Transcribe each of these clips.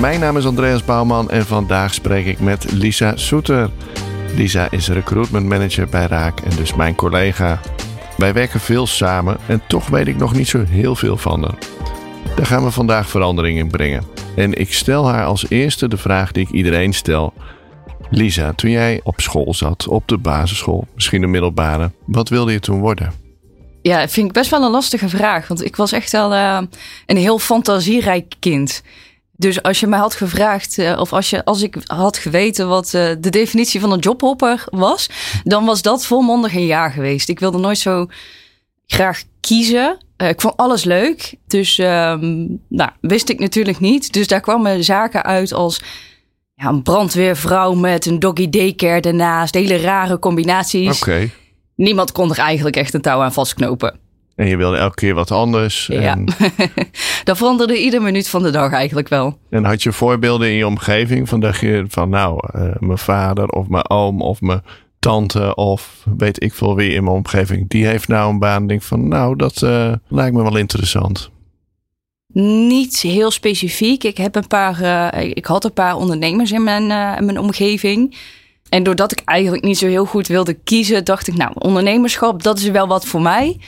Mijn naam is Andreas Bouwman en vandaag spreek ik met Lisa Soeter. Lisa is recruitment manager bij Raak en dus mijn collega. Wij werken veel samen en toch weet ik nog niet zo heel veel van haar. Daar gaan we vandaag verandering in brengen. En ik stel haar als eerste de vraag die ik iedereen stel. Lisa, toen jij op school zat, op de basisschool, misschien de middelbare, wat wilde je toen worden? Ja, dat vind ik best wel een lastige vraag. Want ik was echt wel uh, een heel fantasierijk kind. Dus als je mij had gevraagd, uh, of als, je, als ik had geweten wat uh, de definitie van een jobhopper was, dan was dat volmondig een jaar geweest. Ik wilde nooit zo graag kiezen. ik vond alles leuk. Dus um, nou, wist ik natuurlijk niet. Dus daar kwamen zaken uit als ja, een brandweervrouw met een doggy daycare daarnaast. Hele rare combinaties. Okay. Niemand kon er eigenlijk echt een touw aan vastknopen. En je wilde elke keer wat anders. Ja, en... dat veranderde iedere minuut van de dag eigenlijk wel. En had je voorbeelden in je omgeving van dacht je van nou, uh, mijn vader of mijn oom of mijn tante of weet ik veel wie in mijn omgeving, die heeft nou een baan. Denk van nou, dat uh, lijkt me wel interessant. Niet heel specifiek. Ik heb een paar, uh, ik had een paar ondernemers in mijn, in mijn omgeving. En doordat ik eigenlijk niet zo heel goed wilde kiezen, dacht ik, nou, ondernemerschap, dat is wel wat voor mij.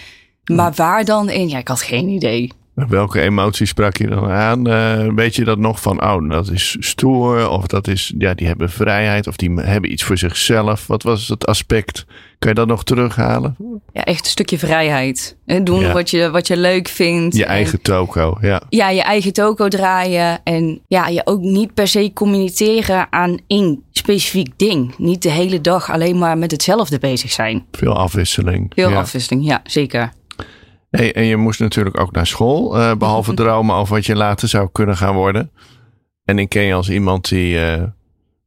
Maar waar dan in? Ja, ik had geen idee. Welke emoties sprak je dan aan? Uh, weet je dat nog van, oh, dat is stoer, of dat is, ja, die hebben vrijheid, of die hebben iets voor zichzelf. Wat was het aspect? Kan je dat nog terughalen? Ja, echt een stukje vrijheid. Doen ja. wat, je, wat je leuk vindt. Je eigen en, toko, ja. Ja, je eigen toko draaien. En ja, je ook niet per se communiceren aan één specifiek ding. Niet de hele dag alleen maar met hetzelfde bezig zijn. Veel afwisseling. Veel ja. afwisseling, ja, zeker. Hey, en je moest natuurlijk ook naar school, uh, behalve dromen over wat je later zou kunnen gaan worden. En ik ken je als iemand die, uh,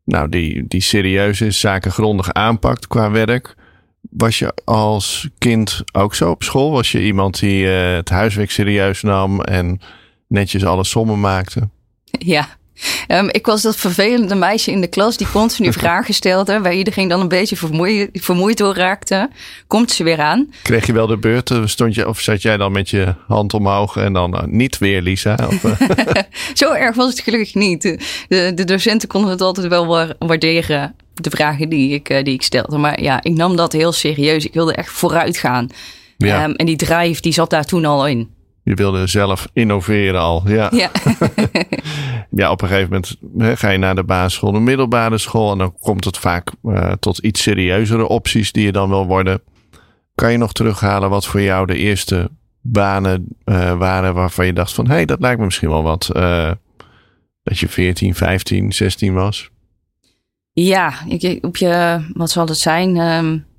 nou, die, die serieus is, zaken grondig aanpakt qua werk. Was je als kind ook zo op school? Was je iemand die uh, het huiswerk serieus nam en netjes alle sommen maakte? Ja, Um, ik was dat vervelende meisje in de klas die continu vragen stelde, waar iedereen dan een beetje vermoeid, vermoeid door raakte. Komt ze weer aan? Kreeg je wel de beurt? Stond je, of zat jij dan met je hand omhoog en dan uh, niet weer, Lisa? Of, uh... Zo erg was het gelukkig niet. De, de docenten konden het altijd wel waarderen, de vragen die ik, die ik stelde. Maar ja, ik nam dat heel serieus. Ik wilde echt vooruit gaan. Ja. Um, en die drive die zat daar toen al in. Je wilde zelf innoveren al. Ja. Ja. ja, op een gegeven moment ga je naar de basisschool, de middelbare school. En dan komt het vaak uh, tot iets serieuzere opties die je dan wil worden. Kan je nog terughalen wat voor jou de eerste banen uh, waren waarvan je dacht van... hé, hey, dat lijkt me misschien wel wat. Uh, dat je 14, 15, 16 was. Ja, ik, op je, wat zal het zijn... Um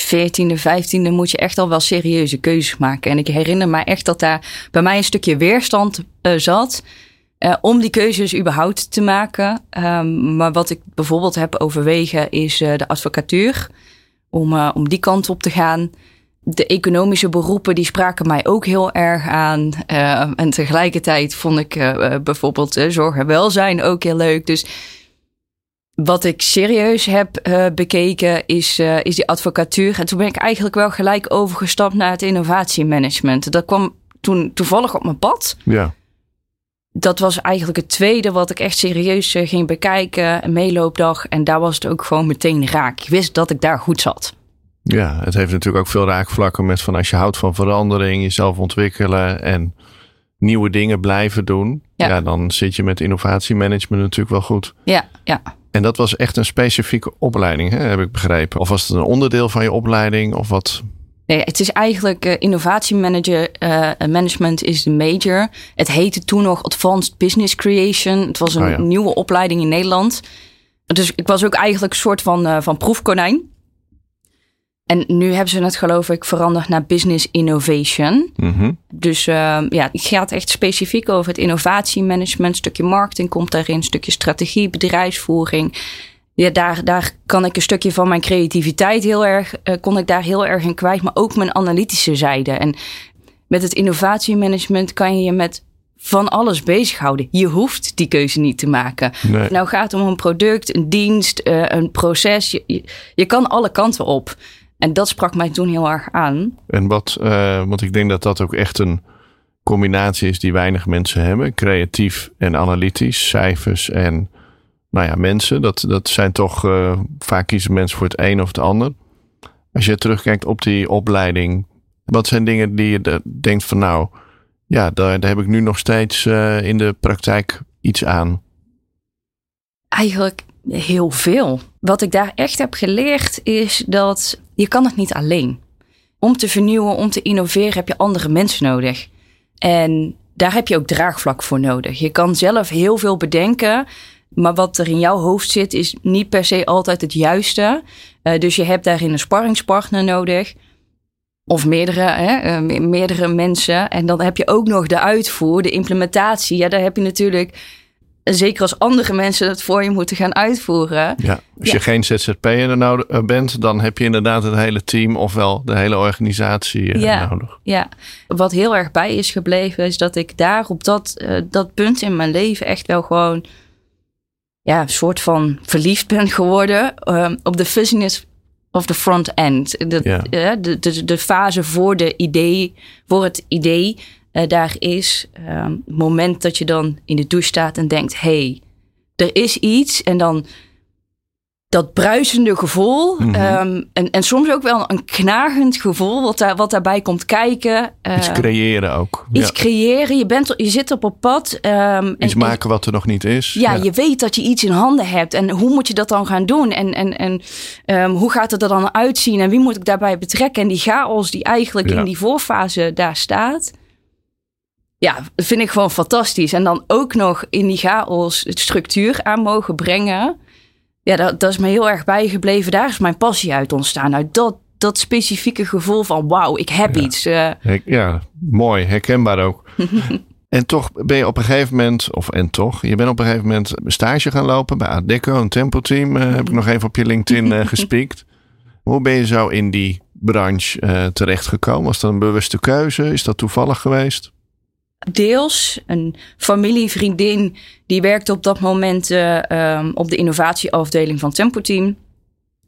14e, 15e moet je echt al wel serieuze keuzes maken. En ik herinner me echt dat daar bij mij een stukje weerstand uh, zat. Uh, om die keuzes überhaupt te maken. Um, maar wat ik bijvoorbeeld heb overwegen is uh, de advocatuur. Om, om die kant op te gaan. De economische beroepen die spraken mij ook heel erg aan. en tegelijkertijd vond ik bijvoorbeeld zorg en welzijn ook heel leuk. Dus wat ik serieus heb uh, bekeken is, uh, is die advocatuur. En toen ben ik eigenlijk wel gelijk overgestapt naar het innovatiemanagement. Dat kwam toen toevallig op mijn pad. Ja. Dat was eigenlijk het tweede wat ik echt serieus uh, ging bekijken. Een meeloopdag. En daar was het ook gewoon meteen raak. Ik wist dat ik daar goed zat. Ja, het heeft natuurlijk ook veel raakvlakken met van als je houdt van verandering, jezelf ontwikkelen en nieuwe dingen blijven doen. Ja, ja dan zit je met innovatiemanagement natuurlijk wel goed. Ja, ja. En dat was echt een specifieke opleiding, hè, heb ik begrepen. Of was het een onderdeel van je opleiding of wat? Nee, het is eigenlijk uh, innovatiemanager uh, management is de major. Het heette toen nog Advanced Business Creation. Het was een oh ja. nieuwe opleiding in Nederland. Dus ik was ook eigenlijk een soort van, uh, van proefkonijn. En nu hebben ze het geloof ik veranderd naar business innovation. Mhm. Dus uh, ja, het gaat echt specifiek over het innovatiemanagement. stukje marketing komt daarin, stukje strategie, bedrijfsvoering. Ja, daar, daar kan ik een stukje van mijn creativiteit heel erg, uh, kon ik daar heel erg in kwijt. Maar ook mijn analytische zijde. En met het innovatiemanagement kan je je met van alles bezighouden. Je hoeft die keuze niet te maken. Nee. Nou gaat het om een product, een dienst, uh, een proces. Je, je, je, kan alle kanten op. En dat sprak mij toen heel erg aan. En wat, uh, want ik denk dat dat ook echt een combinatie is die weinig mensen hebben. Creatief en analytisch, cijfers en nou ja, mensen. Dat, dat zijn toch, uh, vaak kiezen mensen voor het een of het ander. Als je terugkijkt op die opleiding, wat zijn dingen die je denkt van nou, ja, daar, daar heb ik nu nog steeds uh, in de praktijk iets aan? Eigenlijk heel veel. Wat ik daar echt heb geleerd is dat je kan het niet alleen. Om te vernieuwen, om te innoveren heb je andere mensen nodig. En daar heb je ook draagvlak voor nodig. Je kan zelf heel veel bedenken, maar wat er in jouw hoofd zit is niet per se altijd het juiste. Uh, dus je hebt daarin een sparringspartner nodig. Of meerdere, hè, uh, meerdere mensen. En dan heb je ook nog de uitvoer, de implementatie. Ja, daar heb je natuurlijk zeker als andere mensen het voor je moeten gaan uitvoeren. Ja, als ja. je geen ZZP'er nou eh, bent, dan heb je inderdaad het hele team ofwel de hele organisatie ja, nodig. Ja, wat heel erg bij is gebleven, is dat ik daar op dat, uh, dat punt in mijn leven echt wel gewoon ja, een soort van verliefd ben geworden um, op de business of the front end. De, ja. de, de, de fase voor, de idee, voor het idee uh, daar is. Um, het moment dat je dan in de douche staat en denkt: hey, er is iets. En dan dat bruisende gevoel. Mhm. Mm -hmm. um, en, en soms ook wel een knagend gevoel wat, daar, wat daarbij komt kijken. Uh, iets creëren ook. Iets ja. creëren. Je, bent, je zit op een pad. Um, iets en, maken wat er nog niet is. Ja, ja, je weet dat je iets in handen hebt. En hoe moet je dat dan gaan doen? En, en, en um, hoe gaat het er dan uitzien? En wie moet ik daarbij betrekken? En die chaos die eigenlijk Ja. in die voorfase daar staat. Ja, vind ik gewoon fantastisch. En dan ook nog in die chaos het structuur aan mogen brengen. Ja, dat, dat is me heel erg bijgebleven. Daar is mijn passie uit ontstaan. Uit dat, dat specifieke gevoel van wauw, ik heb Ja. iets. Uh, Her- Ja, mooi, herkenbaar ook. en toch ben je op een gegeven moment, of en toch, je bent op een gegeven moment stage gaan lopen bij Adeco, een tempoteam. eh heb ik nog even op je LinkedIn eh, gespiekt. Hoe ben je zo in die branche eh, terechtgekomen? Was dat een bewuste keuze? Is dat toevallig geweest? Deels een familievriendin die werkte op dat moment uh, um, op de innovatieafdeling van Tempo Team.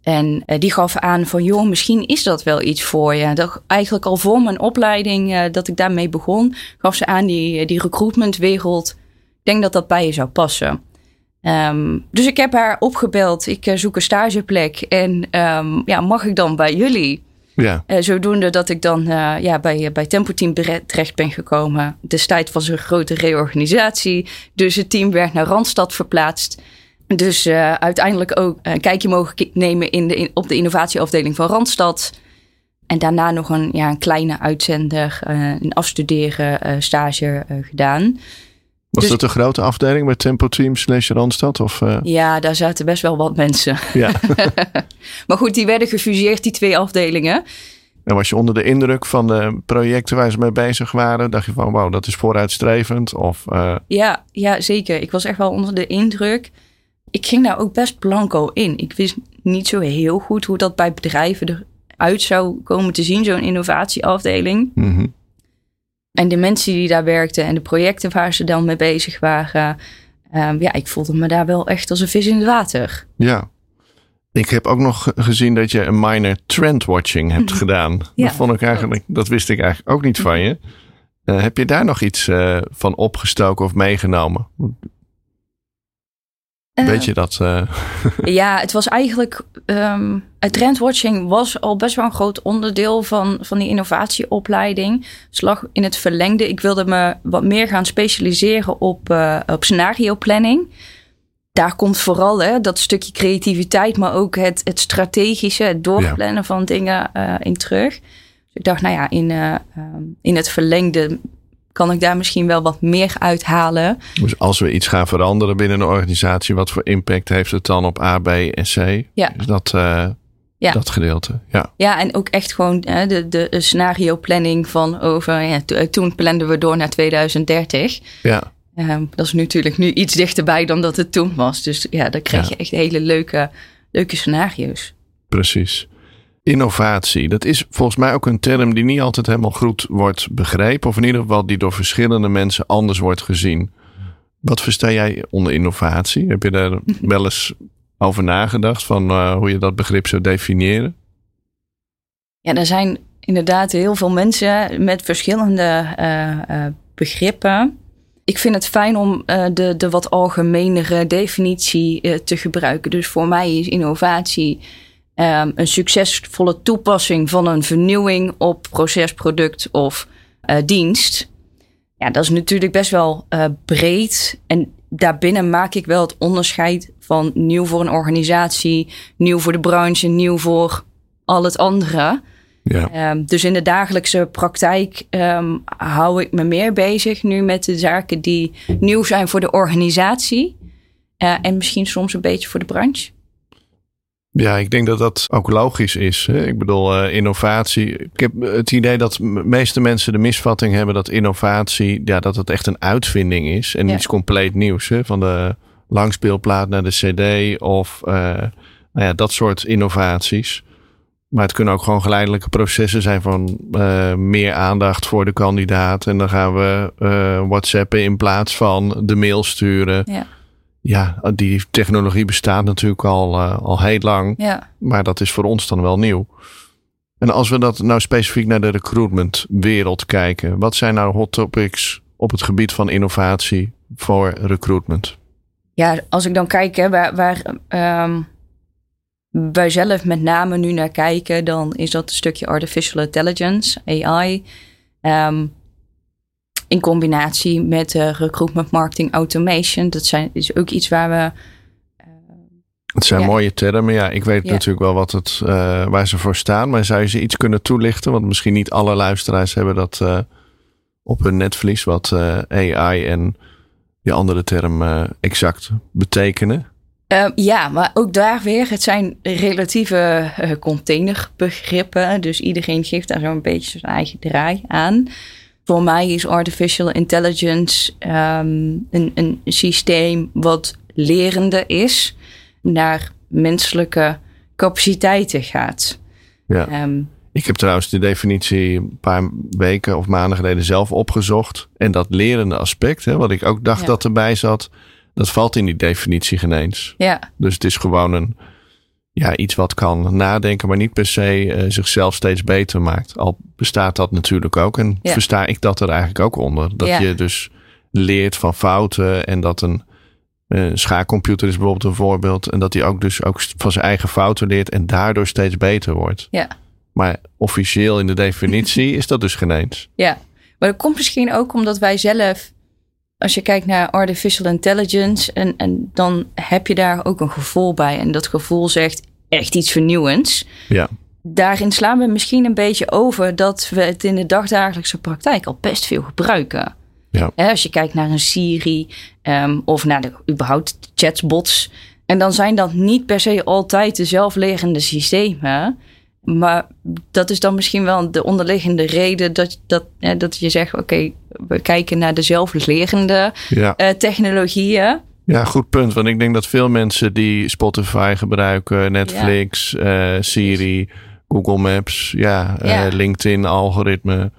En uh, die gaf aan van, joh, misschien is dat wel iets voor je. Dat, eigenlijk al voor mijn opleiding, uh, dat ik daarmee begon, gaf ze aan die, die recruitmentwereld. Ik denk dat dat bij je zou passen. Um, dus ik heb haar opgebeld. Ik zoek een stageplek. En um, ja, mag ik dan bij jullie? Ja. Uh, zodoende dat ik dan uh, ja, bij, bij Tempo Team terecht ben gekomen. Destijds was er een grote reorganisatie. Dus het team werd naar Randstad verplaatst. Dus uiteindelijk ook een kijkje mogen nemen in de, in, op de innovatieafdeling van Randstad. En daarna nog een, ja, een kleine uitzender, een afstuderen stage gedaan. Was dus, dat een grote afdeling bij Tempo Team slash Randstad? Of, uh... Ja, daar zaten best wel wat mensen. Ja. maar goed, die werden gefuseerd, die twee afdelingen. En was je onder de indruk van de projecten waar ze mee bezig waren? Dacht je van, wauw, dat is vooruitstrevend? Of, uh... ja, ja, zeker. Ik was echt wel onder de indruk. Ik ging daar ook best blanco in. Ik wist niet zo heel goed hoe dat bij bedrijven eruit zou komen te zien, zo'n innovatieafdeling. Mm -hmm. En de mensen die daar werkten en de projecten waar ze dan mee bezig waren. Um, ja, ik voelde me daar wel echt als een vis in het water. Ja. Ik heb ook nog gezien dat je een minor trendwatching hebt gedaan. Ja, dat vond ik eigenlijk, dat wist ik eigenlijk ook niet van je. Uh, heb je daar nog iets uh, van opgestoken of meegenomen? Weet je dat? Uh... ja, het was eigenlijk. Um, trendwatching was al best wel een groot onderdeel van, van die innovatieopleiding. Slag in het verlengde. Ik wilde me wat meer gaan specialiseren op, uh, op scenario planning. Daar komt vooral hè, dat stukje creativiteit, maar ook het, het strategische, het doorplannen ja. van dingen uh, in terug. Dus ik dacht, nou ja, in, um, in het verlengde kan ik daar misschien wel wat meer uithalen. Dus als we iets gaan veranderen binnen een organisatie, wat voor impact heeft het dan op A, B en C? Ja. Is dat, uh, Ja. Dat gedeelte, ja. Ja, en ook echt gewoon hè, de, de scenario planning van over, ja, to- toen planden we door naar 2030. Ja, Ehm, dat is natuurlijk nu iets dichterbij dan dat het toen was. Dus ja, dan krijg Ja. je echt hele leuke, leuke scenario's. precies. Innovatie, dat is volgens mij ook een term die niet altijd helemaal goed wordt begrepen. Of in ieder geval die door verschillende mensen anders wordt gezien. Wat versta jij onder innovatie? Heb je daar wel eens over nagedacht van eh, hoe je dat begrip zou definiëren? Ja, er zijn inderdaad heel veel mensen met verschillende eh, eh, begrippen. Ik vind het fijn om de, de wat algemenere definitie te gebruiken. Dus voor mij is innovatie ehm, een succesvolle toepassing van een vernieuwing op proces, product of eh, dienst. Ja, dat is natuurlijk best wel eh, breed. En daarbinnen maak ik wel het onderscheid van nieuw voor een organisatie, nieuw voor de branche, nieuw voor al het andere. Ja, Ehm, dus in de dagelijkse praktijk ehm, hou ik me meer bezig nu met de zaken die nieuw zijn voor de organisatie. eh, en misschien soms een beetje voor de branche. Ja ik denk dat dat ook logisch is. Hè? Ik bedoel, eh, innovatie. Ik heb het idee dat de meeste mensen de misvatting hebben dat innovatie, ja, dat het echt een uitvinding is en Ja. iets compleet nieuws. Hè? Van de langspeelplaat naar de CD of eh, nou ja, dat soort innovaties. Maar het kunnen ook gewoon geleidelijke processen zijn van eh, meer aandacht voor de kandidaat. En dan gaan we WhatsAppen in plaats van de mail sturen. Ja. Ja, die technologie bestaat natuurlijk al, eh, al heel lang. Ja. Maar dat is voor ons dan wel nieuw. En als we dat nou specifiek naar de recruitmentwereld kijken. Wat zijn nou hot topics op het gebied van innovatie voor recruitment? ja, als ik dan kijk hè, waar, waar ehm, wij zelf met name nu naar kijken, dan is dat een stukje artificial intelligence, AI. Ehm, in combinatie met recruitment marketing automation. Dat zijn, is ook iets waar we Het zijn Ja. mooie termen. Ja, ik weet Ja. natuurlijk wel wat het, eh, waar ze voor staan. Maar zou je ze iets kunnen toelichten? Want misschien niet alle luisteraars hebben dat eh, op hun netvlies. Wat eh, AI en die andere term exact betekenen. Ehm, ja, maar ook daar weer, het zijn relatieve containerbegrippen. Dus iedereen geeft daar zo'n beetje zijn eigen draai aan. Voor mij is artificial intelligence ehm, een, een systeem wat lerende is, naar menselijke capaciteiten gaat. Ja. Ehm, Ik heb trouwens de definitie een paar weken of maanden geleden zelf opgezocht. En dat lerende aspect, hè, wat ik ook dacht Ja. dat erbij zat, dat valt in die definitie geen eens. ja, Dus het is gewoon een, ja, iets wat kan nadenken, maar niet per se eh, zichzelf steeds beter maakt. Al bestaat dat natuurlijk ook. En Ja. versta ik dat er eigenlijk ook onder. Dat Ja. je dus leert van fouten en dat een eh, schaakcomputer is bijvoorbeeld een voorbeeld. En dat hij ook dus ook van zijn eigen fouten leert en daardoor steeds beter wordt. ja. Maar officieel in de definitie is dat dus geen eens. Ja, maar dat komt misschien ook omdat wij zelf, als je kijkt naar artificial intelligence, en, en dan heb je daar ook een gevoel bij. En dat gevoel zegt echt iets vernieuwends. Ja, Daarin slaan we misschien een beetje over dat we het in de dagdagelijkse praktijk al best veel gebruiken. Ja. Als je kijkt naar een Siri ehm, of naar de überhaupt chatbots. En dan zijn dat niet per se altijd de zelflerende systemen. Maar dat is dan misschien wel de onderliggende reden dat, dat, hè, dat je zegt: oké, we kijken naar de zelflerende ja. eh, technologieën. ja, goed punt. Want ik denk dat veel mensen die Spotify gebruiken, Netflix, eh, Siri, Google Maps, ja, eh. LinkedIn, algoritme,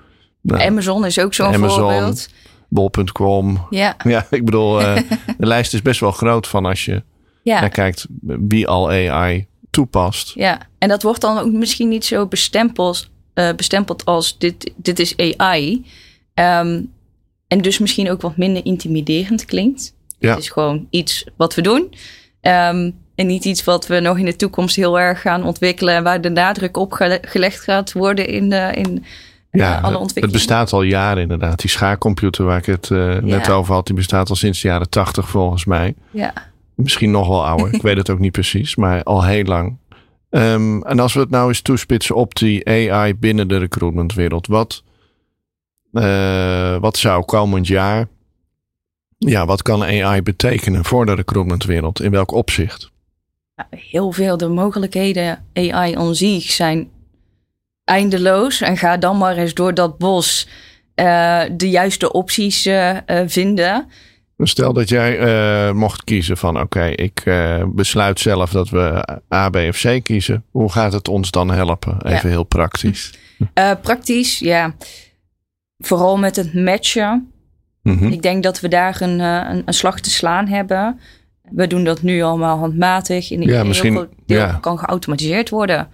nou, Amazon is ook zo'n voorbeeld. bol.com. Ja, Ja, ik bedoel, de lijst is best wel groot van als je ja. naar kijkt wie al AI toepast. Ja, en dat wordt dan ook misschien niet zo bestempeld, eh, bestempeld als dit, dit is AI. Ehm, en dus misschien ook wat minder intimiderend klinkt. Ja. Het is gewoon iets wat we doen. Ehm, en niet iets wat we nog in de toekomst heel erg gaan ontwikkelen. En waar de nadruk op gele- gelegd gaat worden in, de, in eh, Ja, alle het ontwikkelingen. bestaat al jaren inderdaad. Die schaakcomputer waar ik het eh, net Ja. over had, die bestaat al sinds de jaren tachtig volgens mij. Ja. Misschien nog wel ouder. ik weet het ook niet precies, maar al heel lang. Ehm, en als we het nou eens toespitsen op die AI binnen de recruitmentwereld. Wat, eh, wat zou komend jaar... Ja, wat kan AI betekenen voor de recruitmentwereld? In welk opzicht? heel veel de mogelijkheden AI on zich zijn eindeloos. En ga dan maar eens door dat bos uh, de juiste opties uh, vinden. Stel dat jij mocht kiezen van oké, ik besluit zelf dat we A, B of C kiezen. Hoe gaat het ons dan helpen? Even heel praktisch. praktisch, ja. Vooral met het matchen. Mm -hmm. Ik denk dat we daar een, een, een, slag te slaan hebben. We doen dat nu allemaal handmatig. In ja, misschien, heel deel ja. kan geautomatiseerd worden.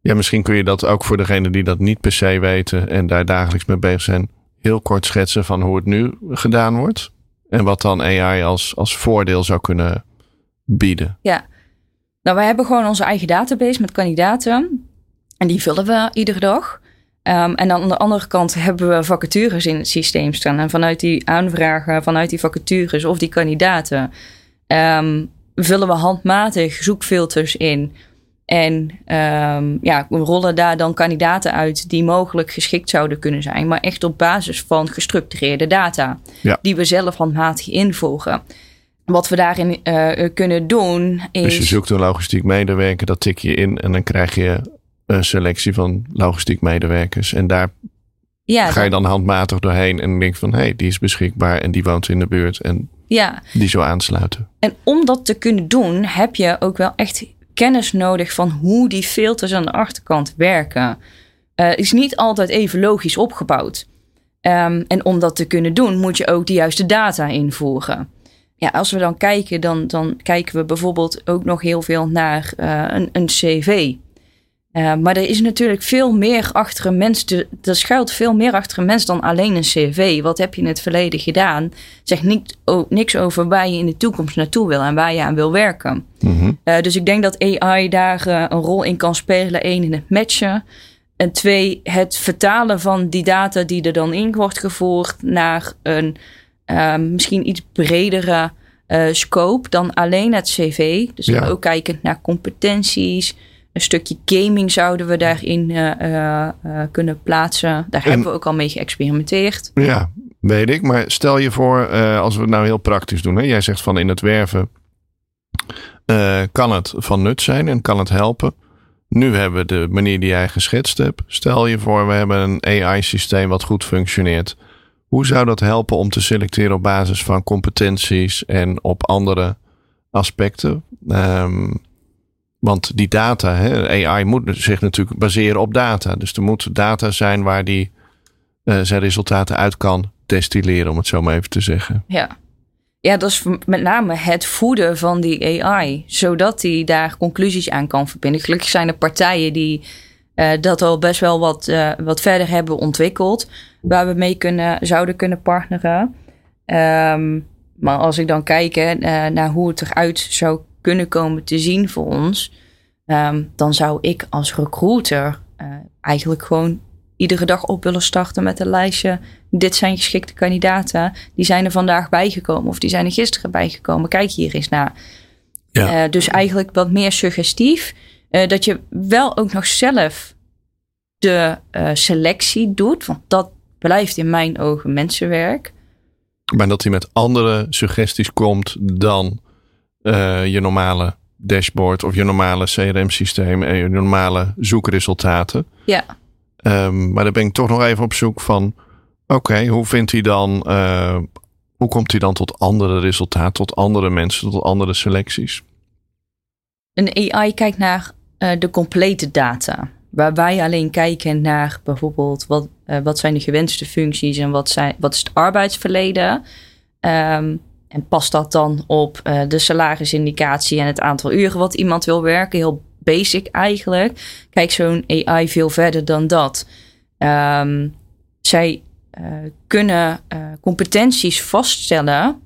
Ja, misschien kun je dat ook voor degenen die dat niet per se weten en daar dagelijks mee bezig zijn, heel kort schetsen van hoe het nu gedaan wordt. En wat dan AI als, als voordeel zou kunnen bieden. Ja, nou wij hebben gewoon onze eigen database met kandidaten. En die vullen we iedere dag. Um, en dan aan de andere kant hebben we vacatures in het systeem staan. En vanuit die aanvragen, vanuit die vacatures of die kandidaten, um, vullen we handmatig zoekfilters in. En um, ja, we rollen daar dan kandidaten uit die mogelijk geschikt zouden kunnen zijn, maar echt op basis van gestructureerde data, ja. die we zelf handmatig invoegen. Wat we daarin uh, kunnen doen is. Dus je zoekt een logistiek medewerker, dat tik je in en dan krijg je een selectie van logistiek medewerkers. En daar ja, ga je dan handmatig doorheen en denk van hé, hey, die is beschikbaar en die woont in de buurt en ja. die zo aansluiten. En om dat te kunnen doen, heb je ook wel echt kennis nodig van hoe die filters aan de achterkant werken. Uh, is niet altijd even logisch opgebouwd. Um, en om dat te kunnen doen, moet je ook de juiste data invoeren. Ja, als we dan kijken, dan, dan kijken we bijvoorbeeld ook nog heel veel naar uh, een, een cv. Uh, maar er is natuurlijk veel meer achter een mens. Er schuilt veel meer achter een mens dan alleen een cv. Wat heb je in het verleden gedaan? Zegt niet, oh, niks over waar je in de toekomst naartoe wil en waar je aan wil werken. Mm -hmm. uh, dus ik denk dat AI daar uh, een rol in kan spelen. Eén, in het matchen. En twee, het vertalen van die data die er dan in wordt gevoerd naar een misschien iets bredere scope dan alleen het cv. Dus ja. ook kijken naar competenties een stukje gaming zouden we daarin uh, uh, uh, kunnen plaatsen. Daar en, hebben we ook al mee geëxperimenteerd. Ja, weet ik. Maar stel je voor, als we het nou heel praktisch doen. Hè? Jij zegt van in het werven kan het van nut zijn en kan het helpen. Nu hebben we de manier die jij geschetst hebt. Stel je voor, we hebben een AI-systeem wat goed functioneert. Hoe zou dat helpen om te selecteren op basis van competenties en op andere aspecten? Um, want die data, hè, AI moet zich natuurlijk baseren op data. Dus er moet data zijn waar die uh, zijn resultaten uit kan destilleren, om het zo maar even te zeggen. Ja. Ja, dat is met name het voeden van die AI, zodat die daar conclusies aan kan verbinden. Gelukkig zijn er partijen die uh, dat al best wel wat, uh, wat verder hebben ontwikkeld, waar we mee kunnen, zouden kunnen partneren. Um, maar als ik dan kijk naar hoe het eruit zou kunnen komen te zien voor ons, um, dan zou ik als recruiter uh, eigenlijk gewoon iedere dag op willen starten met een lijstje. Dit zijn geschikte kandidaten. Die zijn er vandaag bijgekomen of die zijn er gisteren bijgekomen. Kijk hier eens naar. Ja. Uh, dus eigenlijk wat meer suggestief. Uh, dat je wel ook nog zelf de selectie doet. Want dat blijft in mijn ogen mensenwerk. Maar dat hij met andere suggesties komt dan uh, je normale dashboard of je normale CRM-systeem en je normale zoekresultaten. Ja. Um, maar dan ben ik toch nog even op zoek van, oké, okay, hoe vindt hij dan, uh, hoe komt hij dan tot andere resultaten, tot andere mensen, tot andere selecties? Een AI kijkt naar uh, de complete data. Waar wij alleen kijken naar bijvoorbeeld wat, uh, wat zijn de gewenste functies en wat, zijn, wat is het arbeidsverleden. Um, en past dat dan op uh, de salarisindicatie en het aantal uren wat iemand wil werken? Heel basic eigenlijk. Kijk, zo'n AI veel verder dan dat. Um, zij uh, kunnen uh, competenties vaststellen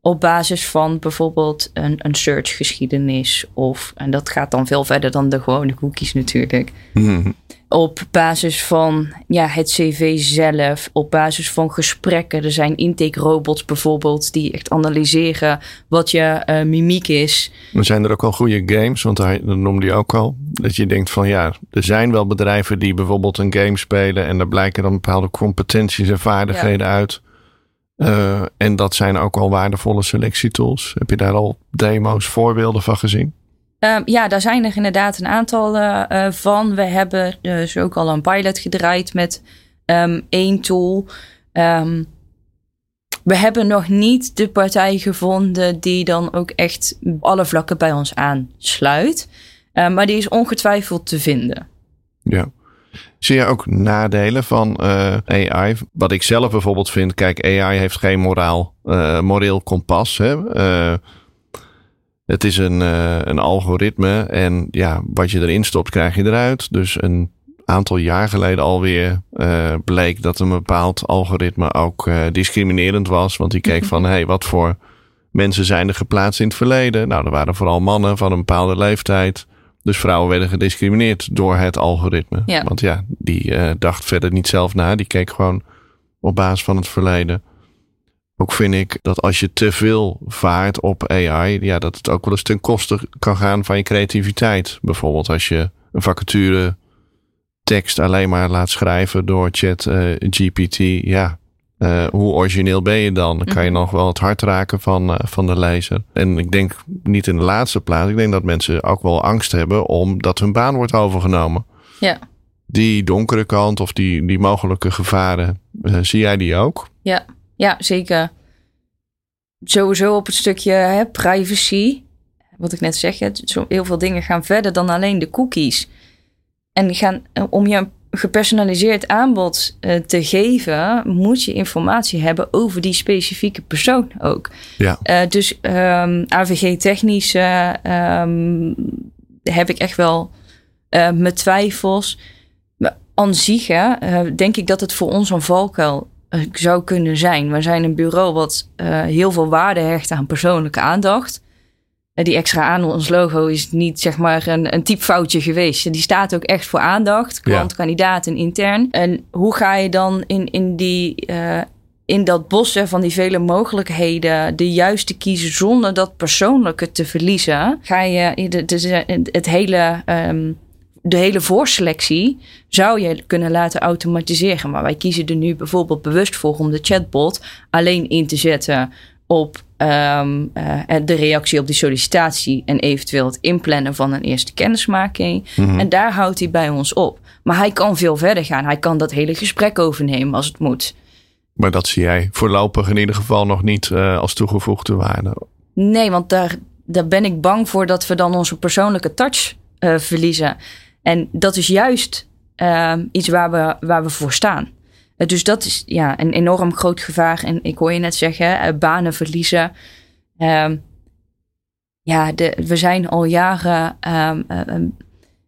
op basis van bijvoorbeeld een, een searchgeschiedenis. Of, en dat gaat dan veel verder dan de gewone cookies natuurlijk. Mm. Op basis van ja, het cv zelf, op basis van gesprekken. Er zijn intake robots bijvoorbeeld die echt analyseren wat je uh, mimiek is. Maar zijn er ook al goede games? Want dat noemde je ook al. Dat je denkt van ja, er zijn wel bedrijven die bijvoorbeeld een game spelen. En daar blijken dan bepaalde competenties en vaardigheden ja. uit. Uh, en dat zijn ook al waardevolle selectietools. Heb je daar al demo's, voorbeelden van gezien? Um, ja, daar zijn er inderdaad een aantal uh, van. We hebben dus ook al een pilot gedraaid met um, één tool. Um, we hebben nog niet de partij gevonden die dan ook echt alle vlakken bij ons aansluit. Maar die is ongetwijfeld te vinden. Ja. Zie je ook nadelen van uh, AI? Wat ik zelf bijvoorbeeld vind, kijk, AI heeft geen moraal, moreel kompas. Hè? Het is een, een algoritme en ja, wat je erin stopt, krijg je eruit. Dus een aantal jaar geleden alweer uh, bleek dat een bepaald algoritme ook uh, discriminerend was. Want die keek van, hé, hey, wat voor mensen zijn er geplaatst in het verleden? Nou, er waren vooral mannen van een bepaalde leeftijd. Dus vrouwen werden gediscrimineerd door het algoritme. Ja. Want ja, die dacht verder niet zelf na. Die keek gewoon op basis van het verleden. Ook vind ik dat als je te veel vaart op AI, ja, dat het ook wel eens ten koste kan gaan van je creativiteit. Bijvoorbeeld als je een vacature tekst alleen maar laat schrijven door chat uh, GPT, ja, uh, hoe origineel ben je dan? Kan je mhm. nog wel het hart raken van, uh, van de lezer. En ik denk niet in de laatste plaats, ik denk dat mensen ook wel angst hebben omdat hun baan wordt overgenomen. Ja. Die donkere kant of die, die mogelijke gevaren, zie jij die ook? Ja, ja zeker. Sowieso op het stukje hè, privacy. Wat ik net zeg, heel veel dingen gaan verder dan alleen de cookies. En gaan, eh, om je een gepersonaliseerd aanbod uh, te geven, moet je informatie hebben over die specifieke persoon ook. Ja. Uh, dus um, ehm, AVG-technisch um, heb ik echt wel mijn twijfels. Maar aan zich denk ik dat het voor ons een valkuil zou kunnen zijn. We zijn een bureau wat heel veel waarde hecht aan persoonlijke aandacht. Eh, die extra aan ons logo is niet zeg maar een, een typfoutje geweest. Die staat ook echt voor aandacht, klant, kandidaat en intern. En hoe ga je dan in, in, die, uh, in dat bos van die vele mogelijkheden de juiste kiezen zonder dat persoonlijke te verliezen? Ga je de, het hele. Um, de hele voorselectie zou je kunnen laten automatiseren. Maar wij kiezen er nu bijvoorbeeld bewust voor om de chatbot alleen in te zetten op um, uh, de reactie op die sollicitatie en eventueel het inplannen van een eerste kennismaking. Mhm. En daar houdt hij bij ons op. Maar hij kan veel verder gaan. Hij kan dat hele gesprek overnemen als het moet. Maar dat zie jij voorlopig in ieder geval nog niet uh, als toegevoegde waarde. Nee, want daar, daar ben ik bang voor dat we dan onze persoonlijke touch uh, verliezen. En dat is juist uh, iets waar we, waar we voor staan. Eh, dus dat is ja, een enorm groot gevaar. En ik hoor je net zeggen, eh, banen verliezen. Um, ja, we zijn al jaren um,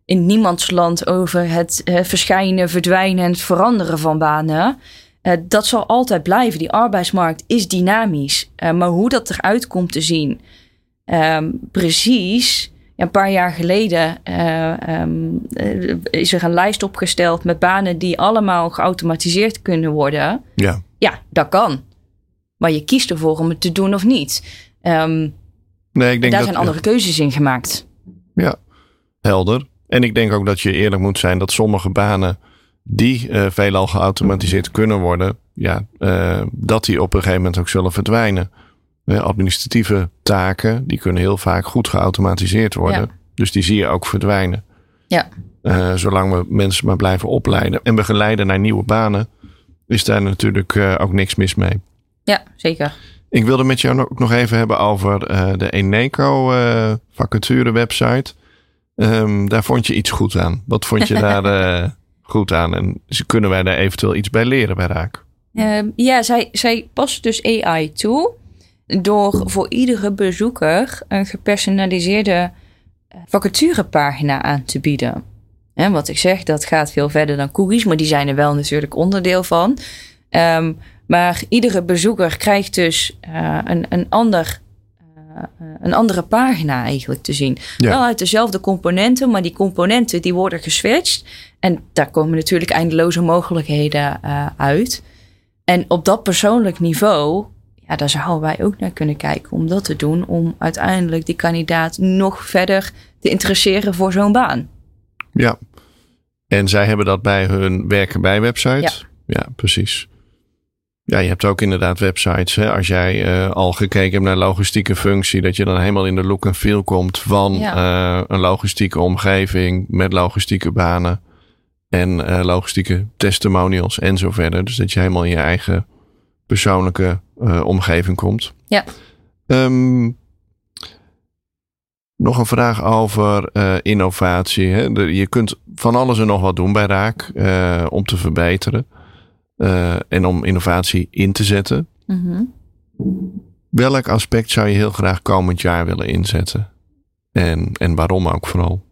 in niemands land over het verschijnen, verdwijnen en veranderen van banen. Dat zal altijd blijven. Die arbeidsmarkt is dynamisch. Maar hoe dat eruit komt te zien, precies een paar jaar geleden uh, um, is er een lijst opgesteld met banen die allemaal geautomatiseerd kunnen worden. Ja. Ja, dat kan. Maar je kiest ervoor om het te doen of niet. Um, nee, ik denk daar dat, zijn andere keuzes in gemaakt. Ja, helder. En ik denk ook dat je eerlijk moet zijn dat sommige banen die uh, veelal geautomatiseerd kunnen worden, ja, uh, dat die op een gegeven moment ook zullen verdwijnen administratieve taken, die kunnen heel vaak goed geautomatiseerd worden. Dus die zie je ook verdwijnen. Ja. Uh, zolang we mensen maar blijven opleiden en begeleiden naar nieuwe banen, is daar natuurlijk uh, ook niks mis mee. Ja, zeker. Ik wilde met jou ook nog even hebben over uh, de Eneco vacature website. Um, daar vond je iets goed aan. Wat vond je daar goed aan? En kunnen wij daar eventueel iets bij leren bij Raak? Ehm, ja, zij, zij past dus AI toe door voor iedere bezoeker een gepersonaliseerde eh, vacaturepagina aan te bieden. En wat ik zeg, dat gaat veel verder dan cookies, maar die zijn er wel natuurlijk onderdeel van. Um, maar iedere bezoeker krijgt dus uh, een, een, ander, uh, een andere pagina eigenlijk te zien. Ja. Wel uit dezelfde componenten, maar die componenten die worden geswitcht. En daar komen natuurlijk eindeloze mogelijkheden uit. En op dat persoonlijk niveau ja, daar zouden wij ook naar kunnen kijken om dat te doen. Om uiteindelijk die kandidaat nog verder te interesseren voor zo'n baan. Ja. En zij hebben dat bij hun werken bij website? Ja, ja precies. Ja, je hebt ook inderdaad websites. Hè? Als jij uh, al gekeken hebt naar logistieke functie, dat je dan helemaal in de look en feel komt van ja. uh, een logistieke omgeving met logistieke banen en uh, logistieke testimonials en zo verder. Dus dat je helemaal in je eigen persoonlijke omgeving komt. Ja. Um, nog een vraag over innovatie. Hè? je kunt van alles en nog wat doen bij Raak om te verbeteren. En om innovatie in te zetten. Mm -hmm. Welk aspect zou je heel graag komend jaar willen inzetten? En, en waarom ook vooral?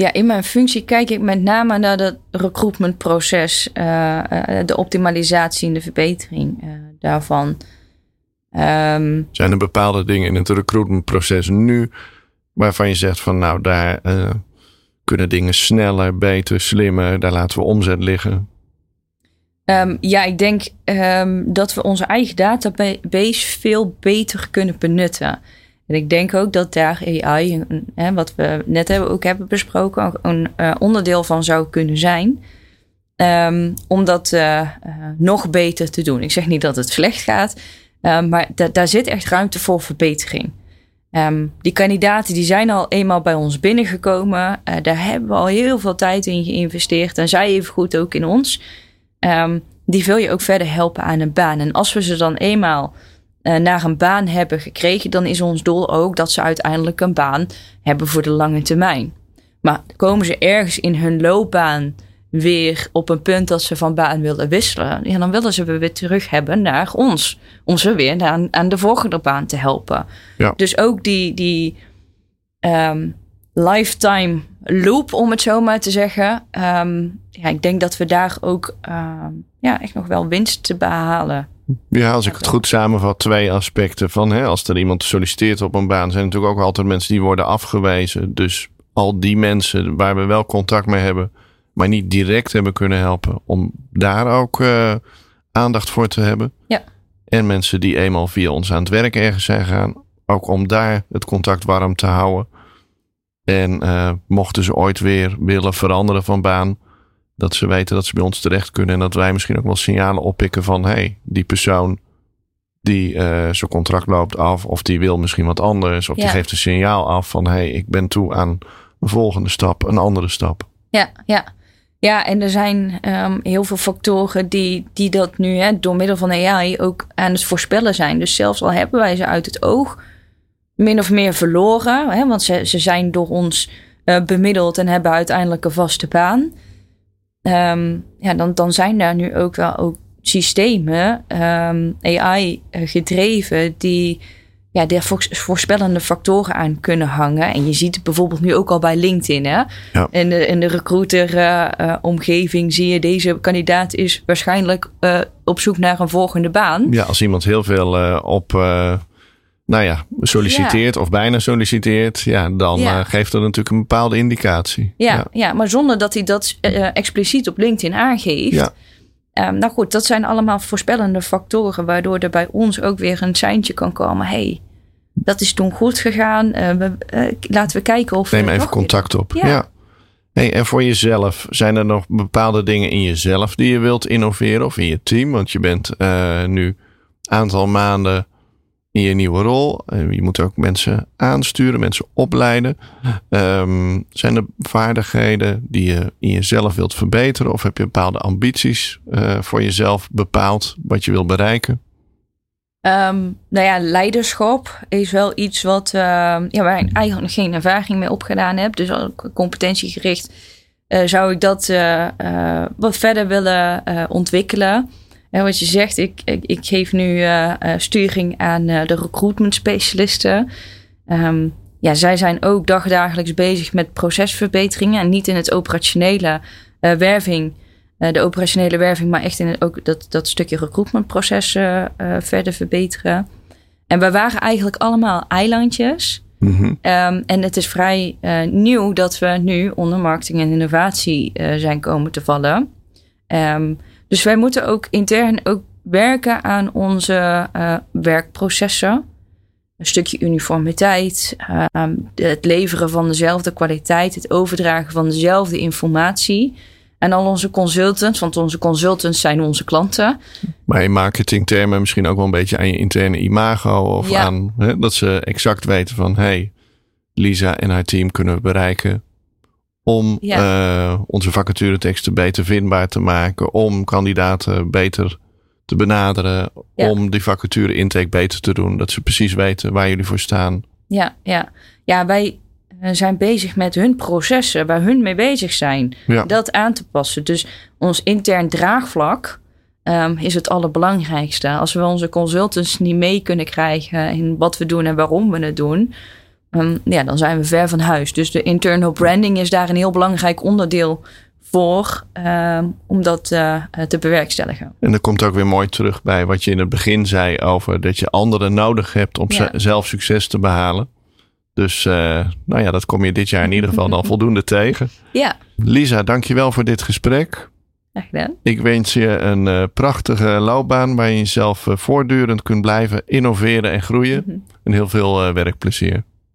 Ja, in mijn functie kijk ik met name naar het recruitmentproces, uh, uh, de optimalisatie en de verbetering daarvan. Um, Zijn er bepaalde dingen in het recruitmentproces nu waarvan je zegt van nou daar kunnen dingen sneller, beter, slimmer, daar laten we omzet liggen? Um, ja, ik denk um, dat we onze eigen database veel beter kunnen benutten. En ik denk ook dat daar AI, hè, wat we net hebben, ook hebben besproken, een uh, onderdeel van zou kunnen zijn. Um, om dat uh, uh, nog beter te doen. Ik zeg niet dat het slecht gaat, maar daar zit echt ruimte voor verbetering. die kandidaten die zijn al eenmaal bij ons binnengekomen. daar hebben we al heel veel tijd in geïnvesteerd. En zij even goed ook in ons. Die wil je ook verder helpen aan een baan. En als we ze dan eenmaal naar een baan hebben gekregen, dan is ons doel ook dat ze uiteindelijk een baan hebben voor de lange termijn. Maar komen ze ergens in hun loopbaan weer op een punt dat ze van baan willen wisselen, ja, dan willen ze weer terug hebben naar ons. Om ze weer aan, aan de volgende baan te helpen. Ja. Dus ook die, die um, lifetime loop, om het zo maar te zeggen. Um, ja, ik denk dat we daar ook um, ja, echt nog wel winst te behalen. Ja, als ik het goed samenvat, twee aspecten van hè, als er iemand solliciteert op een baan, zijn natuurlijk ook altijd mensen die worden afgewezen. Dus al die mensen waar we wel contact mee hebben, maar niet direct hebben kunnen helpen, om daar ook uh, aandacht voor te hebben. Ja. En mensen die eenmaal via ons aan het werk ergens zijn gegaan, ook om daar het contact warm te houden. En uh, mochten ze ooit weer willen veranderen van baan, dat ze weten dat ze bij ons terecht kunnen. En dat wij misschien ook wel signalen oppikken van hey, die persoon die uh, zijn contract loopt af, of die wil misschien wat anders, of ja. die geeft een signaal af van hey, ik ben toe aan een volgende stap, een andere stap. Ja, ja. Ja, en er zijn um, heel veel factoren die, die dat nu hè, door middel van AI ook aan het voorspellen zijn. Dus zelfs al hebben wij ze uit het oog, min of meer verloren. Hè, want ze, ze zijn door ons uh, bemiddeld en hebben uiteindelijk een vaste baan. Um, ja, dan, dan zijn daar nu ook wel ook systemen, um, AI gedreven, die ja, daar voorspellende factoren aan kunnen hangen. En je ziet het bijvoorbeeld nu ook al bij LinkedIn. Hè? Ja. In de, in de recruiter-omgeving uh, uh, zie je deze kandidaat is waarschijnlijk uh, op zoek naar een volgende baan. Ja, als iemand heel veel op nou ja, solliciteert ja. of bijna solliciteert, ja, dan ja. Uh, geeft dat natuurlijk een bepaalde indicatie. Ja, ja. ja maar zonder dat hij dat uh, expliciet op LinkedIn aangeeft. Ja. Um, nou goed, dat zijn allemaal voorspellende factoren, waardoor er bij ons ook weer een seintje kan komen. hey, dat is toen goed gegaan. Uh, we, laten we kijken of. Neem even contact op. Ja. Hey, en voor jezelf, zijn er nog bepaalde dingen in jezelf die je wilt innoveren of in je team? Want je bent nu een aantal maanden in je nieuwe rol. Je moet ook mensen aansturen, mensen opleiden. Um, zijn er vaardigheden die je in jezelf wilt verbeteren? Of heb je bepaalde ambities uh, voor jezelf bepaald wat je wilt bereiken? Um, nou ja, leiderschap is wel iets wat, uh, ja, waar ik eigenlijk geen ervaring mee opgedaan heb. Dus competentiegericht uh, zou ik dat wat verder willen ontwikkelen. En wat je zegt, ik, ik, ik geef nu uh, sturing aan uh, de recruitment specialisten. Um, ja, zij zijn ook dagdagelijks bezig met procesverbeteringen. En niet in het operationele uh, werving, de operationele werving, maar echt in het, ook dat, dat stukje recruitmentproces verder verbeteren. En we waren eigenlijk allemaal eilandjes. Mm -hmm. um, en het is vrij nieuw dat we nu onder marketing en innovatie zijn komen te vallen. Um, dus wij moeten ook intern ook werken aan onze uh, werkprocessen. Een stukje uniformiteit, uh, het leveren van dezelfde kwaliteit, het overdragen van dezelfde informatie. En al onze consultants, want onze consultants zijn onze klanten. Maar in marketingtermen misschien ook wel een beetje aan je interne imago. Of Ja. aan hè, dat ze exact weten van hey, Lisa en haar team kunnen we bereiken. Om eh, onze vacatureteksten beter vindbaar te maken. Om kandidaten beter te benaderen. Ja. Om die vacature intake beter te doen. Dat ze precies weten waar jullie voor staan. Ja, ja. ja wij eh, zijn bezig met hun processen, waar hun mee bezig zijn. Ja. Dat aan te passen. Dus ons intern draagvlak ehm, is het allerbelangrijkste. Als we onze consultants niet mee kunnen krijgen in wat we doen en waarom we het doen, ehm, ja, dan zijn we ver van huis. Dus de internal branding is daar een heel belangrijk onderdeel voor ehm, om dat eh, te bewerkstelligen. En dat komt ook weer mooi terug bij wat je in het begin zei over dat je anderen nodig hebt om Ja. zelf succes te behalen. Dus eh, nou ja, dat kom je dit jaar in ieder geval dan voldoende tegen. Ja, Lisa, dankjewel voor dit gesprek. Ik wens je een eh, prachtige loopbaan waar je jezelf eh, voortdurend kunt blijven innoveren en groeien. En heel veel eh, werkplezier.